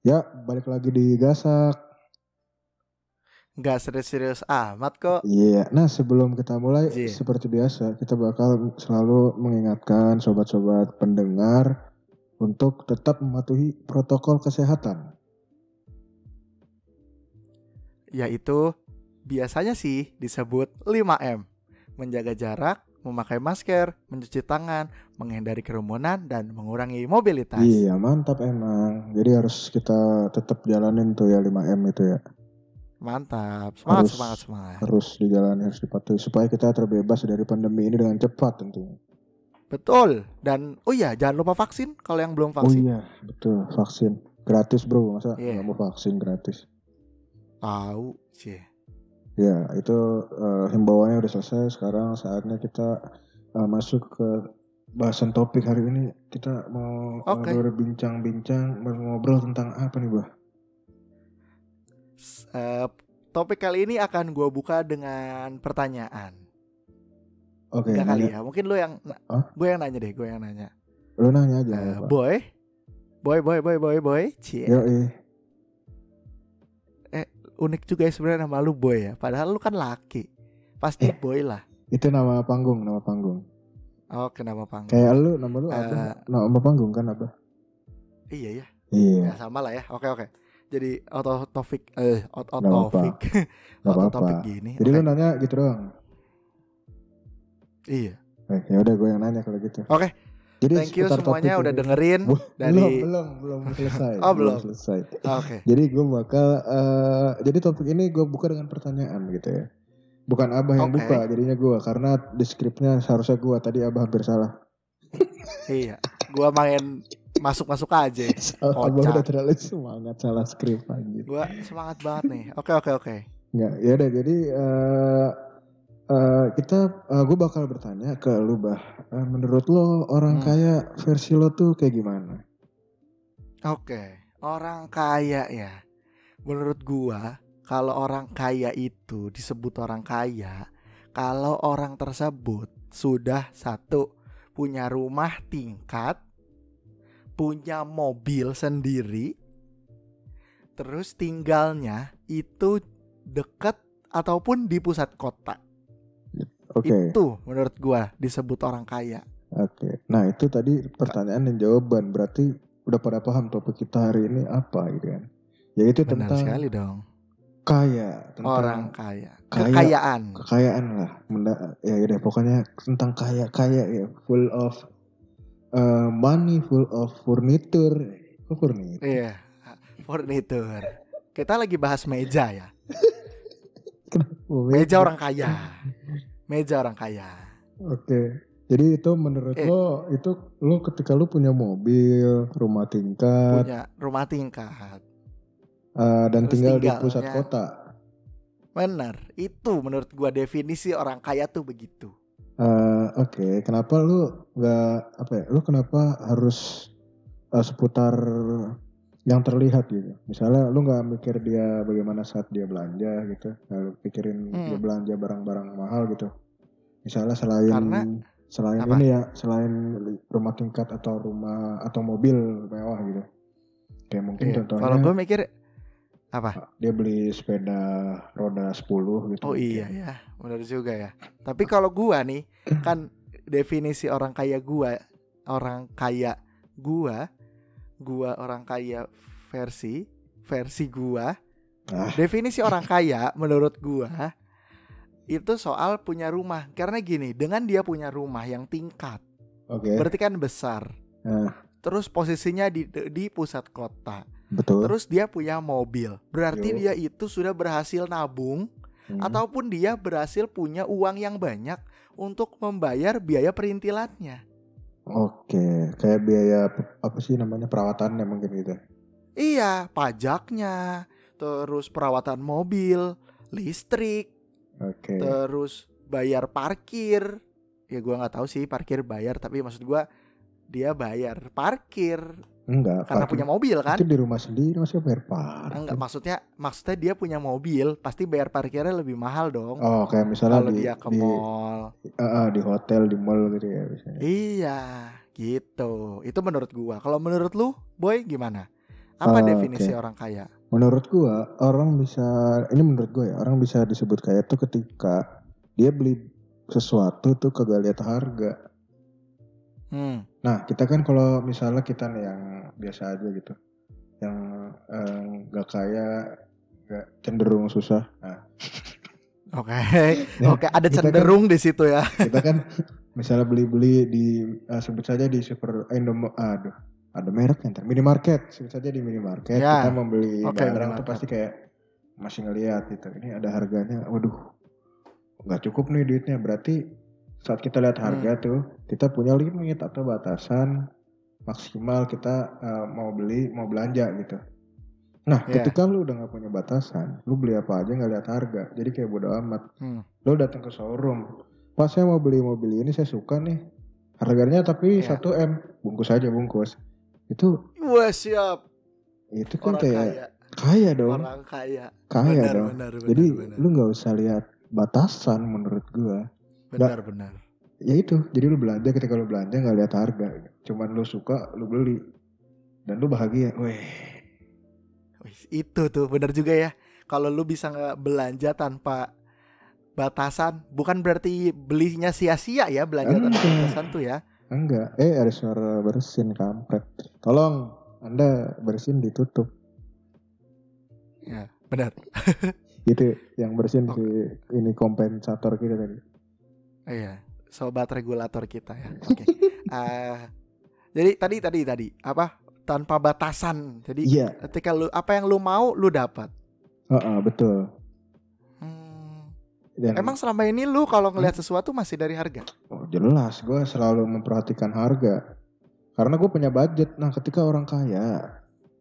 Ya, balik lagi di Gasak. Nggak serius-serius amat kok. Iya. Nah, sebelum kita mulai, Iya. seperti biasa, kita bakal selalu mengingatkan sobat-sobat pendengar untuk tetap mematuhi protokol kesehatan. Yaitu biasanya sih disebut 5M. Menjaga jarak, memakai masker, mencuci tangan, menghindari kerumunan, dan mengurangi mobilitas. Iya, mantap emang. Jadi harus kita tetap jalanin tuh ya 5M itu ya. Mantap. Semangat, Harus- semangat, semangat. Harus dijalani, harus dipatuhi supaya kita terbebas dari pandemi ini dengan cepat tentunya. Betul. Dan oh iya, jangan lupa vaksin kalau yang belum Oh vaksin. iya, betul. Vaksin gratis bro, masa Iya. nggak mau vaksin gratis? Tahu sih. Ya, itu eh, himbauannya udah selesai. Sekarang saatnya kita eh, masuk ke bahasan topik hari ini. Kita mau Oke. berbincang-bincang, mau ngobrol tentang apa nih, Bah? Eh, topik kali ini akan gue buka dengan pertanyaan. Oke, Enggak kali ya. Mungkin lu yang Hah? gue yang nanya deh, gue yang nanya. Lu nanya aja, Pak. boy, boy, boy, boy, boy, boy, cie. Yoi. Unik juga ya sebenarnya nama lu boy ya. Padahal lu kan laki. Pasti Eh. boy lah. Itu nama panggung, nama panggung. Oh, kenapa panggung? Kayak lu, nama lu Eh. apa? Nama panggung kan apa? Iya ya. Iya, Ya sama lah ya. Oke oke. Jadi auto topik eh auto topik. auto topik gini. Jadi Oke. lu nanya gitu doang. Iya. Eh, ya udah gue yang nanya kalau gitu. Oke. Jadi Thank you semuanya topik udah dengerin dari belum belum belum selesai Oh, belum. selesai Oke. jadi gue bakal eh, jadi topik ini gue buka dengan pertanyaan gitu ya bukan abah yang Oke. buka jadinya gue karena di skripnya seharusnya gue tadi abah hampir salah Iya. Gua main masuk-masuk aja. abah Kocak. udah terlalu semangat salah skrip anjir Gua semangat banget nih. Oke oke oke. nggak ya udah jadi eh eh, kita gue bakal bertanya ke lu bah Eh, menurut lo orang Hmm. kaya versi lo tuh kayak gimana Oke. Orang kaya ya. Menurut gua kalau orang kaya itu disebut orang kaya kalau orang tersebut sudah satu punya rumah tingkat, punya mobil sendiri, terus tinggalnya itu dekat ataupun di pusat kota. Oke Itu menurut gua disebut orang kaya. Oke, nah itu tadi pertanyaan dan jawaban berarti udah pada paham topik kita hari ini apa gitu kan? Yaitu Benar tentang sekali dong. kaya, tentang Orang kaya. kaya. Kekayaan. kekayaan lah. Menda- ya udah pokoknya tentang kaya kaya ya, full of uh, money, full of furniture. Kok furniture? Iya. Furnitur. Kita lagi bahas meja ya. Oh, Meja orang kaya. Meja orang kaya. Oke. Jadi itu menurut Eh. lo itu lo ketika lo punya mobil, rumah tingkat, Punya rumah tingkat. uh, dan Terus tinggal di pusat kota. Bener. Itu menurut gua definisi orang kaya tuh begitu. Eh, Oke, kenapa lu nggak apa ya? Lu kenapa harus eh, seputar yang terlihat gitu? Misalnya lu nggak mikir dia bagaimana saat dia belanja gitu, nggak lu pikirin Hmm. dia belanja barang-barang mahal gitu. Misalnya selain Karena selain apa? ini ya, selain rumah tingkat atau rumah atau mobil mewah gitu. Kayak mungkin Iya. contohnya Kalau gua mikir apa? dia beli sepeda roda 10 gitu. Oh mungkin. iya ya, benar juga ya. Tapi kalau gua nih, kan definisi orang kaya gua, orang kaya gua, gua orang kaya versi versi gua. Ah. Definisi orang kaya menurut gua itu soal punya rumah. Karena gini, dengan dia punya rumah yang tingkat, Oke, berarti kan besar. Nah. Terus posisinya di di pusat kota. betul. Terus dia punya mobil. Berarti Yo. dia itu sudah berhasil nabung Hmm. ataupun dia berhasil punya uang yang banyak untuk membayar biaya perintilannya. Oke, kayak biaya apa sih namanya perawatannya mungkin gitu. Iya, pajaknya, terus perawatan mobil, listrik, Oke. terus bayar parkir. Ya gua nggak tahu sih parkir bayar, tapi maksud gua dia bayar parkir Enggak, karena punya mobil kan? Itu di rumah sendiri masih bayar parkir. Enggak, maksudnya maksudnya dia punya mobil, pasti bayar parkirnya lebih mahal dong. Oh, kayak misalnya Kalau di dia ke di, mall. eh, di hotel, di mall gitu ya misalnya. Iya, gitu. Itu menurut gua. Kalau menurut lu, Boy gimana? Apa Ah, definisi oke. orang kaya? Menurut gua orang bisa ini menurut gua ya orang bisa disebut kaya tuh ketika dia beli sesuatu tuh kagak lihat harga. Hmm. Nah kita kan kalau misalnya kita nih yang biasa aja gitu, yang eh, kaya, nggak cenderung susah. Nah Oke. Nah, Oke, ada kita kan- cenderung di situ ya. kita kan misalnya beli-beli di eh, sebut saja di super eh, Indom aduh ada mereknya ntar minimarket sebut saja di minimarket Ya. kita membeli Oke, barang minimarket. pasti kayak masih ngeliat gitu ini ada harganya waduh nggak cukup nih duitnya berarti saat kita lihat harga Hmm. tuh kita punya limit atau batasan maksimal kita eh, mau beli mau belanja gitu nah Ya. ketika lu udah nggak punya batasan lu beli apa aja nggak lihat harga jadi kayak bodo amat Hmm. lo datang ke showroom pas saya mau beli mobil ini saya suka nih harganya tapi Iya. 1 m bungkus aja bungkus itu Wah, siap. itu kan Orang kayak kaya. kaya dong Orang kaya. kaya benar, dong benar, benar, jadi benar. lu nggak usah lihat batasan menurut gua benar, benar. ya itu jadi lu belanja ketika lu belanja nggak lihat harga cuman lu suka lu beli dan lu bahagia weh itu tuh benar juga ya. Kalau lu bisa nggak belanja tanpa batasan, bukan berarti belinya sia-sia ya belanja tanpa Enggak. batasan tuh ya. enggak eh ada suara bersin kampret tolong anda bersin ditutup Ya, benar. gitu yang bersin Oke. si ini kompensator kita tadi Iya, sobat regulator kita ya. Oke. Ah, jadi tadi tadi tadi apa? Tanpa batasan. Jadi iya ketika lu apa yang lu mau lu dapat. Heeh, betul Hmm. Dan, Emang selama ini lu kalau ngelihat sesuatu masih dari harga? oh, jelas gue selalu memperhatikan harga karena gue punya budget nah ketika orang kaya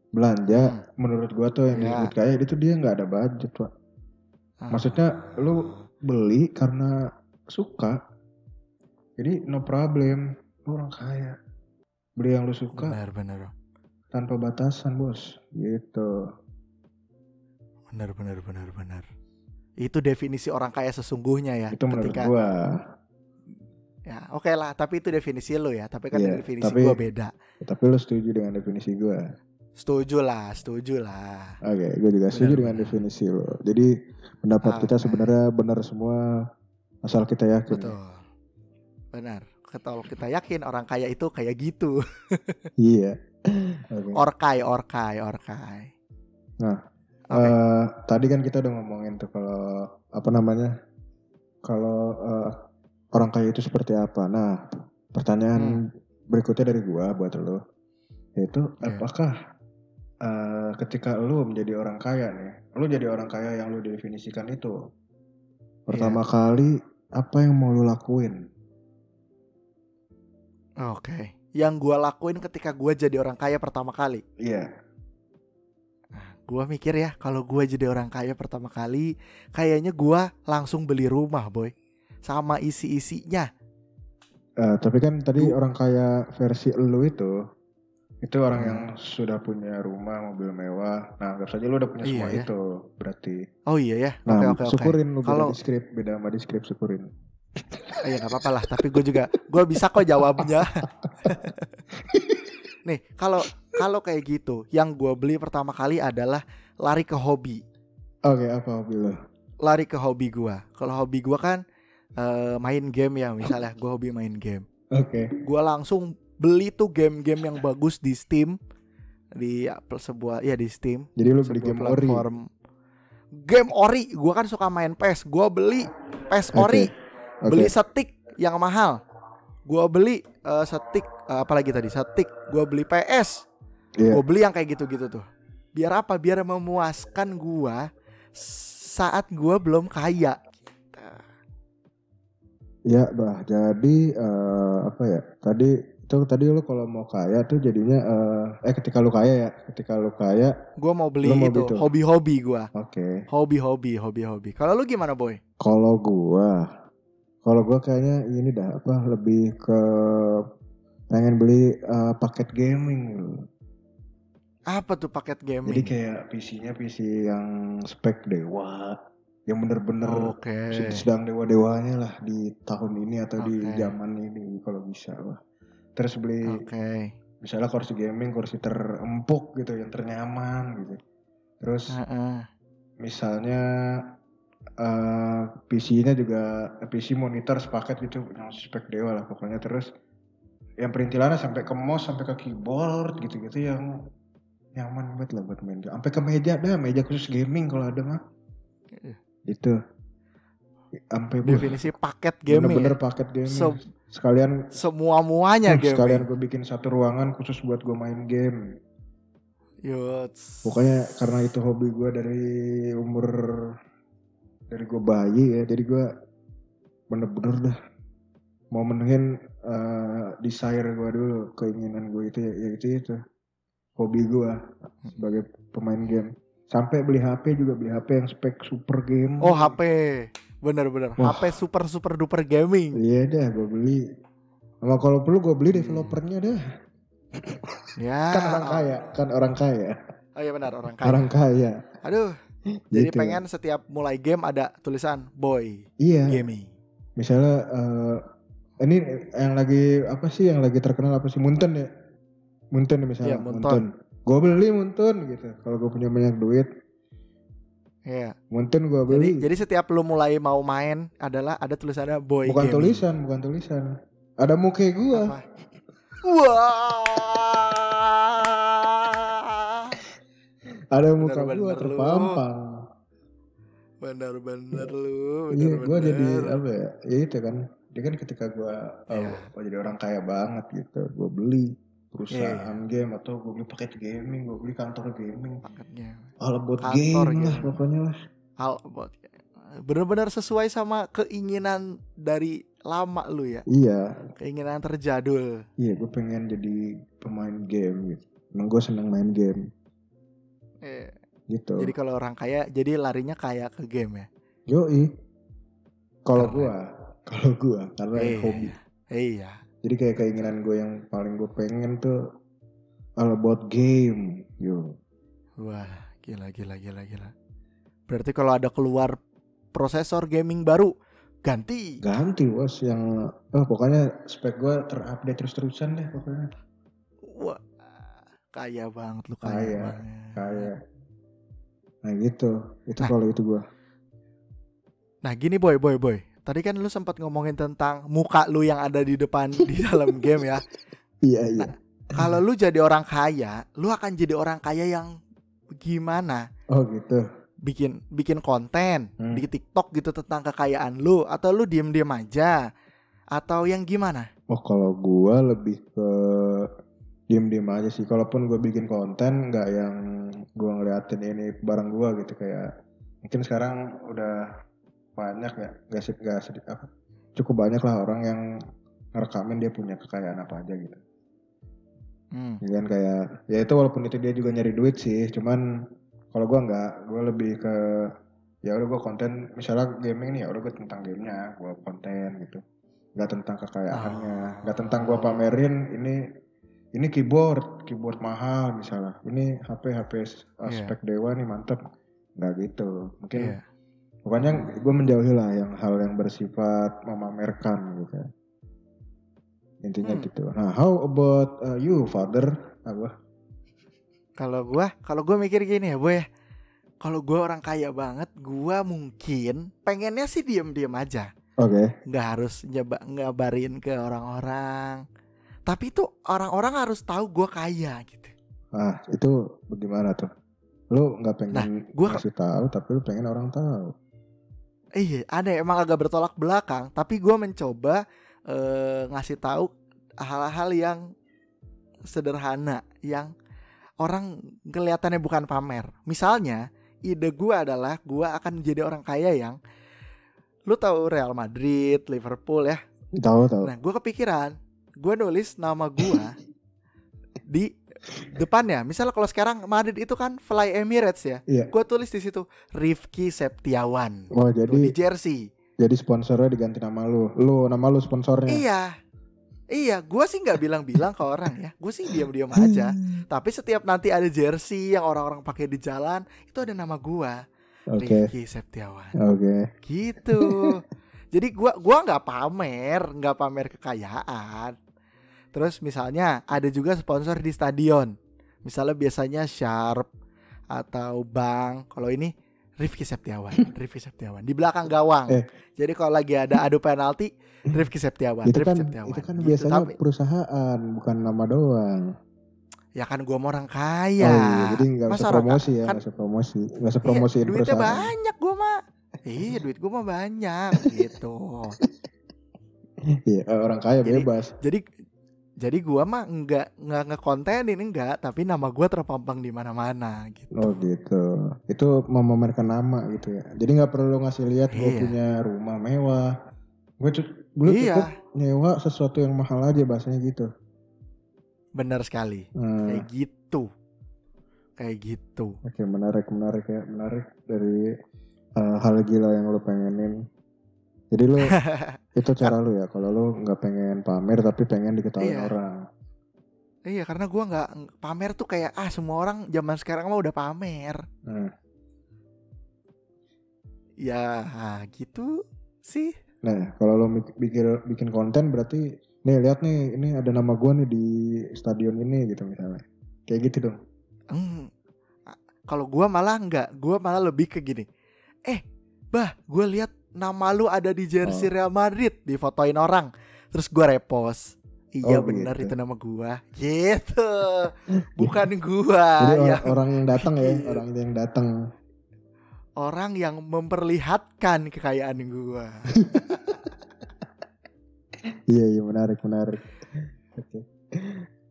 belanja Hmm. menurut gue tuh yang Ya. disebut kaya itu dia nggak ada budget pak Maksudnya, Ah. lu beli karena suka jadi no problem lu orang kaya beli yang lu suka benar benar tanpa batasan bos gitu benar benar benar benar. Itu definisi orang kaya sesungguhnya ya. itu menurut Ketika gua ya oke lah, tapi itu definisi lu ya. Tapi kan Iya, definisi tapi- gua beda. tapi lu setuju dengan definisi gua Setuju lah, setuju lah. Oke, gue juga setuju dengan benar. definisi lo. Jadi pendapat Ah, kita sebenarnya benar semua asal kita yakin. Betul. Benar. Kalau kita yakin orang kaya itu kayak gitu. Iya. Oke. Orkai, orkai, orkai. Nah, Oke. Eh, tadi kan kita udah ngomongin tuh kalau apa namanya? Kalau eh, orang kaya itu seperti apa? Nah, pertanyaan berikutnya dari gua buat lo yaitu Oke. apakah eh, ketika lo menjadi orang kaya nih, lo jadi orang kaya yang lo definisikan itu pertama kali apa yang mau lo lakuin? Oke. Yang gua lakuin ketika gua jadi orang kaya pertama kali. Iya. Gua mikir ya, kalau gua jadi orang kaya pertama kali, kayaknya gua langsung beli rumah, boy. Sama isi-isinya. Eh, tapi kan tadi Lu- orang kaya versi lu itu itu orang Hmm. yang sudah punya rumah, mobil mewah. Nah, anggap saja lu udah punya Iya semua ya. itu, berarti. Oh iya ya. Nah, Oke oke oke. syukurin lu beda Kalau- di skrip, beda sama di skrip syukurin. Eh, ya nggak apa-apa lah. Tapi gue juga, gue bisa kok jawabnya. Nih, kalau kalau kayak gitu, yang gue beli pertama kali adalah lari ke hobi. Oke, apa hobi lu? Lari ke hobi gua. Kalau hobi gua kan eh, main game ya, misalnya gue hobi main game. Oke. Gua langsung beli tuh game-game yang bagus di Steam di apel- sebuah ya di Steam. Jadi lu beli game ori. platform. Game ori gua kan suka main PES. Gua beli PES ori. Oke. beli stick yang mahal. Gua beli eh, stick eh, apalagi tadi? Stick gua beli PS Iya. gua beli yang kayak gitu-gitu tuh. Biar apa? Biar memuaskan gua saat gua belum kaya. Ya, bah. Jadi eh, apa ya? Tadi itu tadi lu kalau mau kaya tuh jadinya eh, eh ketika lu kaya ya, ketika lu kaya, gua mau beli mau itu hobi-hobi gua oke. hobi-hobi hobi-hobi kalau lu gimana boy Kalau gua, kalau gua kayaknya ini dah apa lebih ke pengen beli eh, paket gaming. apa tuh paket Jadi gaming kayak PC-nya PC yang spek dewa, yang bener-bener sed- sedang dewa-dewanya lah di tahun ini atau di Oke. zaman ini kalau bisa lah. Terus beli oke misalnya kursi gaming kursi terempuk gitu yang ternyaman gitu terus Heeh. misalnya eh PC-nya juga eh, PC monitor sepaket gitu yang spek dewa lah pokoknya terus yang perintilannya sampai ke mouse sampai ke keyboard gitu-gitu yang nyaman banget lah buat main. Sampai ke meja dah, meja khusus gaming kalau ada mah. Iya. Itu. Sampai Definisi paket gaming. bener-bener ya. paket gaming. Se- sekalian semua muanya uh, sekalian gaming. gue bikin satu ruangan khusus buat gue main game. Yots. Pokoknya karena itu hobi gue dari umur dari gue bayi ya, jadi gue bener-bener dah mau menuhin eh, desire gue dulu, keinginan gue itu ya, ya itu itu hobi gue sebagai pemain game. Sampai beli HP juga beli HP yang spek super game. Oh HP. Bener-bener. HP super super duper gaming. Iya dah, gue beli. Sama kalau perlu gue beli developernya dah. Ya. Kan orang kaya, kan orang kaya, Oh iya benar orang kaya. orang kaya. Aduh. Jadi Gitu. pengen setiap mulai game ada tulisan boy Iya. gaming. misalnya eh, ini yang lagi apa sih yang lagi terkenal apa sih Munten ya Munten ya misalnya Iya, Munten. gue beli Munten gitu kalau gue punya banyak duit Iya. Munten gue Jadi beli jadi setiap lu mulai mau main adalah ada tulisannya boy bukan gaming. tulisan bukan tulisan ada muka gue? Wah. ada muka gue terpampang Bener-bener lu. iya gue jadi apa ya ya itu kan dia kan ketika gue Iya. gue jadi orang kaya banget gitu gue beli perusahaan game atau gue beli paket gaming gue beli kantor gaming Paketnya. all about Kantor game lah game. pokoknya lah Hal buat bener-bener sesuai sama keinginan dari lama lu ya. iya Keinginan terjadul. Iya, gue pengen jadi pemain game gitu. Emang gue seneng main game Eh, gitu. Jadi kalau orang kaya jadi larinya kayak ke game ya. Yoi. Kalau gue, kalau gue karena Iya. hobi. Iya. Jadi kayak keinginan gue yang paling gue pengen tuh all about game. Yo. Wah, gila gila gila gila. Berarti kalau ada keluar prosesor gaming baru ganti. Ganti bos yang oh pokoknya spek gue terupdate terus-terusan deh pokoknya. Wah, kaya banget lu kaya, Kaya, banget. Kayak Nah gitu, itu Nah. kalau itu gue. Nah, gini boy boy boy. Tadi kan lu sempat ngomongin tentang muka lu yang ada di depan di dalam game ya. Iya iya. Nah. Kalau lu jadi orang kaya, lu akan jadi orang kaya yang gimana? Oh gitu. Bikin bikin konten Hmm. di TikTok gitu tentang kekayaan lu atau lu diem-diem aja atau yang gimana? Oh kalau gua lebih ke diem-diem aja sih. Kalaupun gue bikin konten nggak yang gua ngeliatin ini barang gua gitu kayak mungkin sekarang udah banyak ya nggak sih nggak sedikit apa cukup banyak lah orang yang ngerekamin dia punya kekayaan apa aja gitu. Hmm. Ya kan kayak ya itu walaupun itu dia juga nyari duit sih, cuman kalau gua nggak, gua lebih ke ya udah gua konten misalnya gaming nih ya udah gua tentang gamenya, gua konten gitu. Nggak tentang kekayaannya, nggak tentang gua pamerin ini ini keyboard, keyboard mahal misalnya. Ini HP HP uh, Iya. spek dewa nih mantep. Nggak gitu. Mungkin Iya. Pokoknya gua menjauhi lah yang hal yang bersifat memamerkan gitu. Intinya Hmm. gitu. Nah, how about uh, you, father? Apa? Kalau gua, kalau gua mikir gini ya, boy. Kalau gua orang kaya banget, gua mungkin pengennya sih diem-diem aja. Oke. nggak harus nyoba ngabarin ke orang-orang. Tapi itu orang-orang harus tahu gua kaya gitu. Nah, itu bagaimana tuh? Lu nggak pengen Nah, gua- kasih tahu, tapi lu pengen orang tahu. Iya, ada emang agak bertolak belakang, tapi gua mencoba eh, ngasih tahu hal-hal yang sederhana yang orang kelihatannya bukan pamer. Misalnya, ide gua adalah gua akan jadi orang kaya yang lu tahu Real Madrid, Liverpool ya. Tahu tahu. Nah, gue kepikiran, gue nulis nama gue di depannya. Misalnya kalau sekarang Madrid itu kan Fly Emirates ya, Iya. gue tulis di situ Rifki Septiawan. Oh, Tuh, di jadi jersey. jadi sponsornya diganti nama lu. Lu nama lu sponsornya. Iya, iya. Gue sih nggak bilang-bilang ke orang ya. Gue sih diam-diam aja. Tapi setiap nanti ada jersey yang orang-orang pakai di jalan, itu ada nama gue, Oke. Rifki Septiawan. Oke. Gitu. Jadi gua gua nggak pamer, nggak pamer kekayaan. Terus misalnya ada juga sponsor di stadion. Misalnya biasanya Sharp atau Bank. Kalau ini Rifki Septiawan, Rifki Septiawan di belakang gawang. Eh. Jadi kalau lagi ada adu penalti, Rifki Septiawan, itu Rifki kan Septiawan. itu kan Gitu. biasanya Tapi, perusahaan bukan nama doang. ya kan gua mau orang Oh kaya. iya, jadi nggak Masa usah orang promosi ya, kan- nggak usah promosi, nggak usah Iya, promosiin duitnya perusahaan. banyak gua mah. Iya, duit gua mah banyak gitu. Iya, eh, orang kaya Jadi- bebas. Jadi jadi gua mah enggak enggak ngekontenin enggak, tapi nama gua terpampang di mana-mana gitu. Oh gitu. Itu memamerkan nama gitu ya. Jadi nggak perlu ngasih lihat Iya. punya rumah mewah. Gue cu- gue Iya. cukup nyewa sesuatu yang mahal aja bahasanya gitu. Benar sekali. Hmm, Kayak gitu. Kayak gitu. Oke menarik menarik ya menarik dari eh, hal gila yang lo pengenin. Jadi lo itu cara lo ya. Kalau lo nggak pengen pamer tapi pengen diketahui Iya. orang. Iya, karena gua nggak pamer tuh kayak ah semua orang zaman sekarang mah udah pamer. Nah, Ya, gitu sih. nah kalau lo mik- bikin bikin konten berarti nih lihat nih ini ada nama gue nih di stadion ini gitu misalnya. Kayak gitu dong. Hmm. Kalau gua malah enggak, gua malah lebih ke gini. Eh, bah, gua lihat nama lu ada di jersey Oh. Real Madrid, difotoin orang. Terus gua repost. Iya Oh, benar gitu. itu nama gua. Gitu. Bukan gua Jadi orang, yang orang yang datang ya, orang yang datang. orang yang memperlihatkan kekayaan gua. Iya iya menarik menarik. Oke.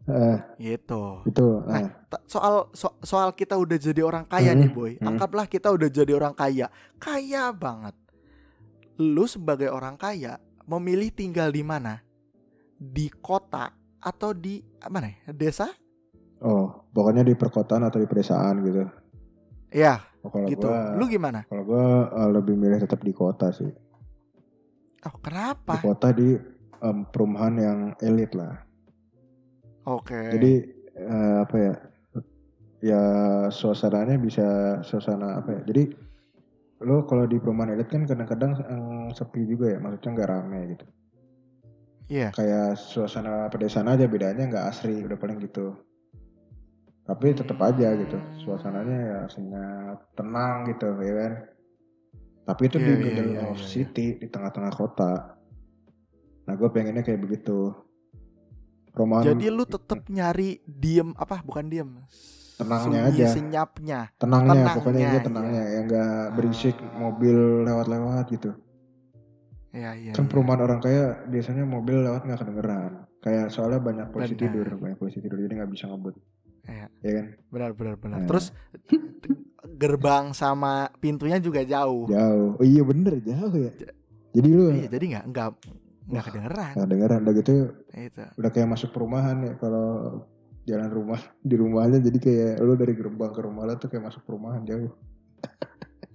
Eh, Gitu. itu nah, Ta- Soal so- soal kita udah jadi orang kaya Hmm, nih, boy. hmm. Anggaplah kita udah jadi orang kaya. Kaya banget. Lu sebagai orang kaya memilih tinggal di mana? Di kota atau di mana ya? Desa? oh pokoknya di perkotaan atau di pedesaan gitu. Ya, Oh, kalau gitu. gua Lu gimana? kalau gua eh, lebih milih tetap di kota sih. Oh, Di kenapa? kota di em, perumahan yang elit lah. Oke. Jadi eh, apa ya? Ya suasananya bisa suasana apa ya? Jadi lo kalau di perumahan elit kan kadang-kadang eh, sepi juga ya, maksudnya nggak rame gitu. Iya. kayak suasana pedesaan aja bedanya nggak asri udah paling gitu tapi tetap aja gitu suasananya ya senyap tenang gitu ya kan tapi itu Iya, di iya, middle iya, of iya, iya. city di tengah-tengah kota nah gue pengennya kayak begitu perumahan Jadi lu tetap nyari diem apa? Bukan diem. Tenangnya sunyi aja. senyapnya. tenangnya, tenangnya, pokoknya ya tenangnya ya nggak berisik mobil lewat-lewat gitu Iya, iya. kan iya. perumahan orang kaya biasanya mobil lewat nggak kedengeran kayak soalnya banyak polisi Benar. tidur banyak polisi tidur jadi nggak bisa ngebut Iya. ya kan Benar benar benar. Nah. Terus gerbang sama pintunya juga jauh. Jauh. Oh iya bener jauh ya. Jadi lu Iya, jadi nggak nggak nggak kedengeran. nggak dengeran udah gitu Itu. udah kayak masuk perumahan ya kalau jalan rumah di rumahnya jadi kayak lu dari gerbang ke rumah lu tuh kayak masuk perumahan jauh.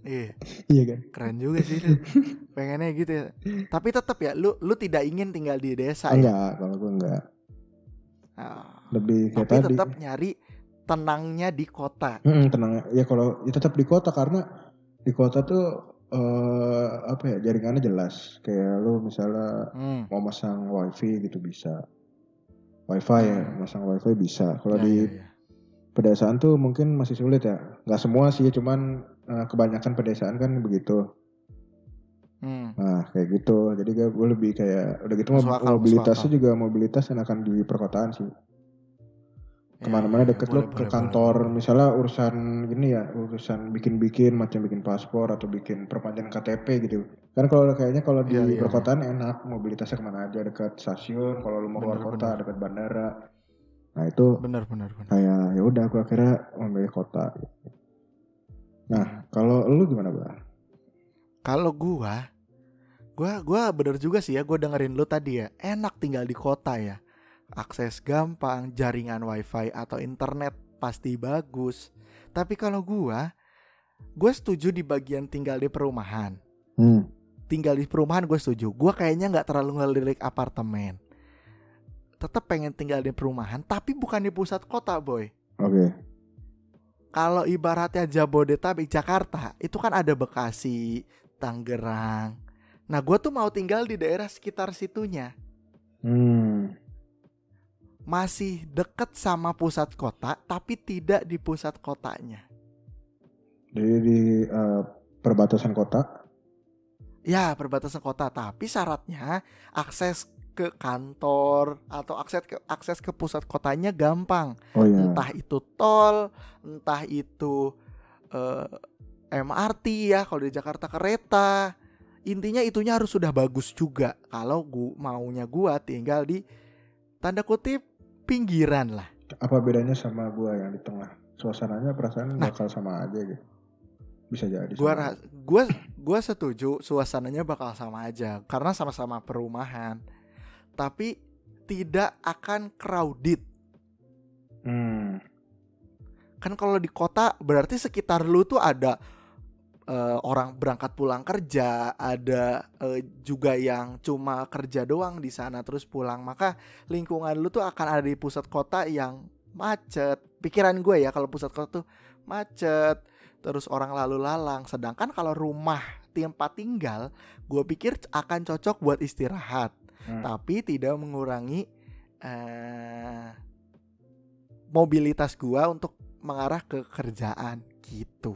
Iya, Iya kan? keren juga sih lu. Pengennya gitu ya. Tapi tetap ya, lu lu tidak ingin tinggal di desa ya. Enggak, kalau gua enggak. Ah, Lebih kayak tapi tadi. tetap nyari tenangnya di kota. Mm-mm, tenang ya kalau ya tetap di kota karena di kota tuh eh apa ya jaringannya jelas kayak lu misalnya Hmm. mau masang wifi gitu bisa wifi ya Hmm. masang wifi bisa kalau Ya, di ya, ya. pedesaan tuh mungkin masih sulit ya. Nggak semua sih, cuman eh, kebanyakan pedesaan kan begitu. Hmm. Nah kayak gitu. Jadi gue, lebih kayak udah gitu mobilitasnya juga mobilitas yang akan di perkotaan sih. Ke mana-mana ya, ya. deket Boleh, lo ke kantor, boleh, misalnya urusan gini ya, urusan bikin-bikin macam bikin paspor atau bikin perpanjangan KTP gitu. Kan kalau kayaknya kalau di Iya, iya, perkotaan enak, mobilitasnya ke mana aja dekat stasiun. Kalau lu mau keluar kota dekat bandara. Nah itu Benar benar benar. kayak ya udah gue akhirnya memilih kota nah kalau lu gimana bang Kalau gua gua gua bener juga sih ya, gua dengerin lu tadi ya. Enak tinggal di kota ya. Akses gampang, jaringan wifi atau internet pasti bagus. Tapi kalau gua gua setuju di bagian tinggal di perumahan. hmm. Tinggal di perumahan gue setuju. Gua kayaknya nggak terlalu ngelirik apartemen. Tetap pengen tinggal di perumahan, tapi bukan di pusat kota, boy. oke kalau ibaratnya Jabodetabek Jakarta itu kan ada Bekasi, Tangerang. Nah, gue tuh mau tinggal di daerah sekitar situnya. hmm. Masih deket sama pusat kota tapi tidak di pusat kotanya. Jadi di eh, perbatasan kota. Ya, perbatasan kota, tapi syaratnya akses ke kantor atau akses ke akses ke pusat kotanya gampang. Oh iya. Entah itu tol, entah itu eh, MRT ya, kalau di Jakarta kereta. Intinya itunya harus sudah bagus juga. Kalau gua maunya gua tinggal di tanda kutip pinggiran lah. Apa bedanya sama gua yang di tengah? Suasananya perasaan Nah. bakal sama aja gitu. Bisa jadi. Gua sama. gua gua setuju suasananya bakal sama aja karena sama-sama perumahan. Tapi tidak akan crowded. Hmm. Kan kalau di kota berarti sekitar lu tuh ada eh, orang berangkat pulang kerja, ada eh, juga yang cuma kerja doang di sana terus pulang. Maka lingkungan lu tuh akan ada di pusat kota yang macet. Pikiran gue ya kalau pusat kota tuh macet, terus orang lalu lalang. Sedangkan kalau rumah tempat tinggal, gue pikir akan cocok buat istirahat, Hmm. tapi tidak mengurangi eh, mobilitas gua untuk mengarah ke kerjaan gitu.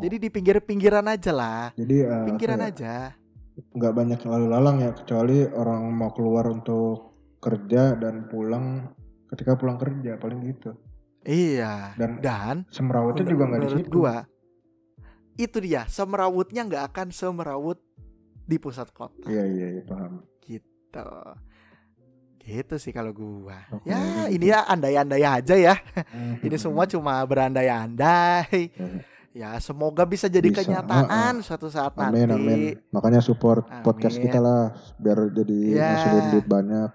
Jadi di pinggir-pinggiran aja lah, Jadi eh, pinggiran aja. nggak banyak lalu lalang ya kecuali orang mau keluar untuk kerja dan pulang ketika pulang kerja paling gitu. Iya. Dan Dan semrawutnya juga nggak di situ. gua itu dia semerawutnya nggak akan semerawut di pusat kota Iya iya iya paham. gitu. Gitu sih kalau gua. Oke. Ya ini ya andai-andai aja ya. Ini semua cuma berandai-andai. Ya. Semoga bisa jadi Bisa, kenyataan suatu saat Amin nanti. amin. Makanya support podcast Amin. kita lah biar jadi ngasilin duit banyak.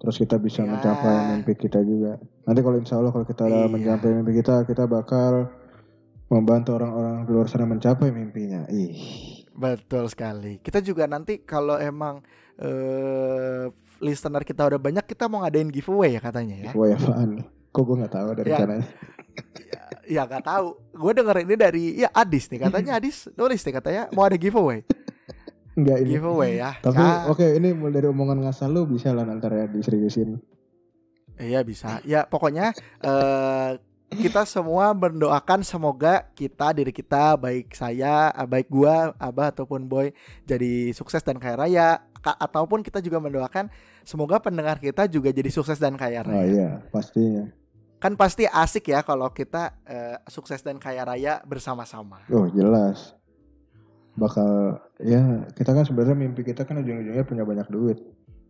Terus kita bisa Ya. mencapai mimpi kita juga. Nanti kalau insya Allah kalau kita udah Iya. mencapai mimpi kita, kita bakal membantu orang-orang di luar sana mencapai mimpinya. Ih, Betul sekali. Kita juga nanti kalau emang eh listener kita udah banyak, kita mau ngadain giveaway ya katanya ya. giveaway apaan nih? Kok gue nggak tahu dari Ya. rencananya? Ya nggak tahu. Gue denger ini dari ya Adis nih katanya Adis nulis nih katanya mau ada giveaway. Enggak ini. Giveaway ya. Tapi Ya, oke ini mulai dari omongan ngasal lu bisa lah nanti ya diseriusin. Iya bisa. Ya pokoknya eh kita semua mendoakan semoga kita diri kita baik saya, eh, baik gua, Abah ataupun Boy jadi sukses dan kaya raya. Ka- ataupun kita juga mendoakan semoga pendengar kita juga jadi sukses dan kaya Oh raya. iya pastinya. Kan pasti asik ya kalau kita eh, sukses dan kaya raya bersama-sama. Oh jelas. Bakal ya kita kan sebenarnya mimpi kita kan ujung-ujungnya punya banyak duit.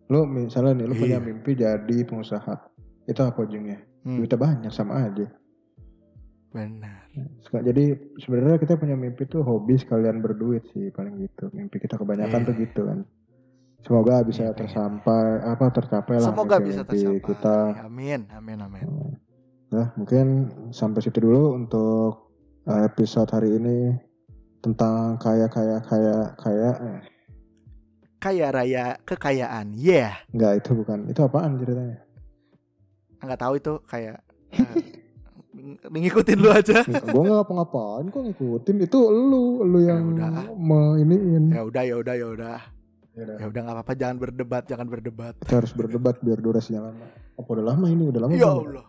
Lu misalnya nih lu punya Iya. mimpi jadi pengusaha. Itu apa ujungnya? Hmm, Duitnya banyak sama aja. benar. Jadi sebenarnya kita punya mimpi tuh hobi sekalian berduit sih paling gitu. Mimpi kita kebanyakan Iya. tuh gitu kan. Semoga bisa Iya, pengen. tersampai apa tercapai lah Semoga bisa tercapai. kita. Amin, amin, amin. Nah, mungkin sampai situ dulu untuk uh, episode hari ini tentang kaya kaya kaya kaya eh, Kaya raya kekayaan. Yeah. enggak itu bukan itu apaan ceritanya nggak tahu itu kayak eh, ngikutin lu aja. gue nggak ngapa-ngapain kok ngikutin itu lu lu Ya yang udah. meiniin Ya udah, ya udah, ya udah. Ya udah, Ya udah nggak apa-apa, jangan berdebat, jangan berdebat. kita harus berdebat biar durasinya lama apa udah lama ini udah lama Ya? Allah. Udah-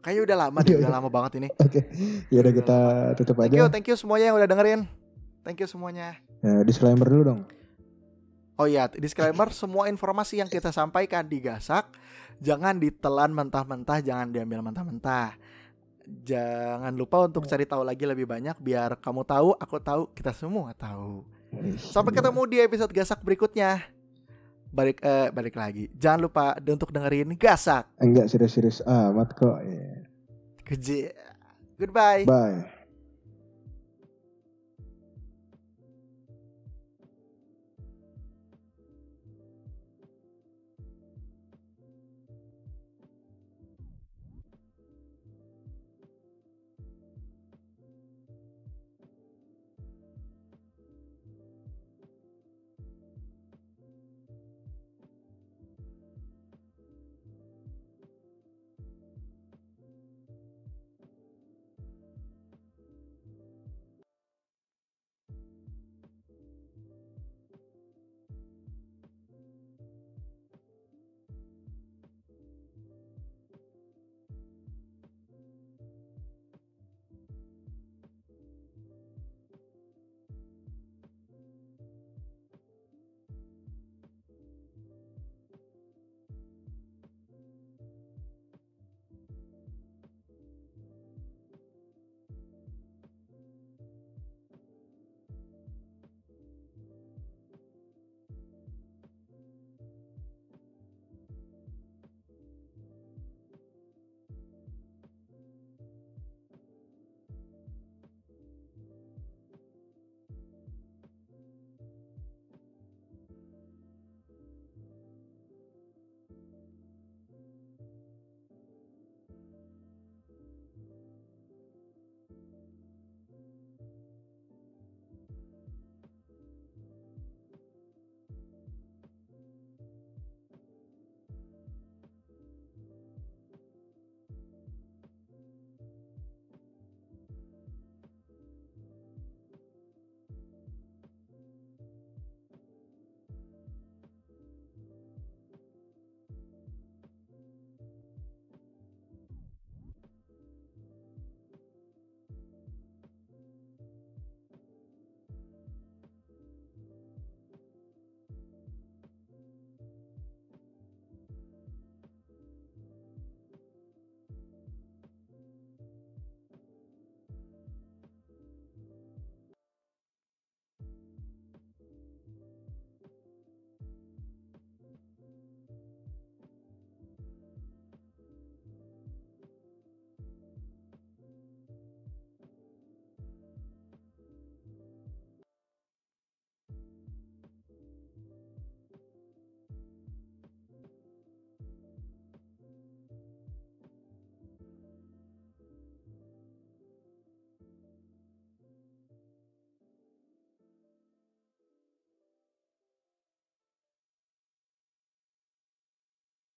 Kayaknya udah lama deh, Iya, udah iya. lama banget ini. oke ya udah kita tutup Thank you, aja thank you semuanya yang udah dengerin. Thank you semuanya. ya, disclaimer dulu dong Oh iya, disclaimer semua informasi yang kita sampaikan digasak, jangan ditelan mentah-mentah, jangan diambil mentah-mentah. Jangan lupa untuk cari tahu lagi lebih banyak biar kamu tahu, aku tahu, kita semua tahu. Sampai ketemu di episode gasak berikutnya. Balik eh, balik lagi. Jangan lupa untuk dengerin gasak. enggak serius-serius amat kok ya. Keje. Goodbye. bye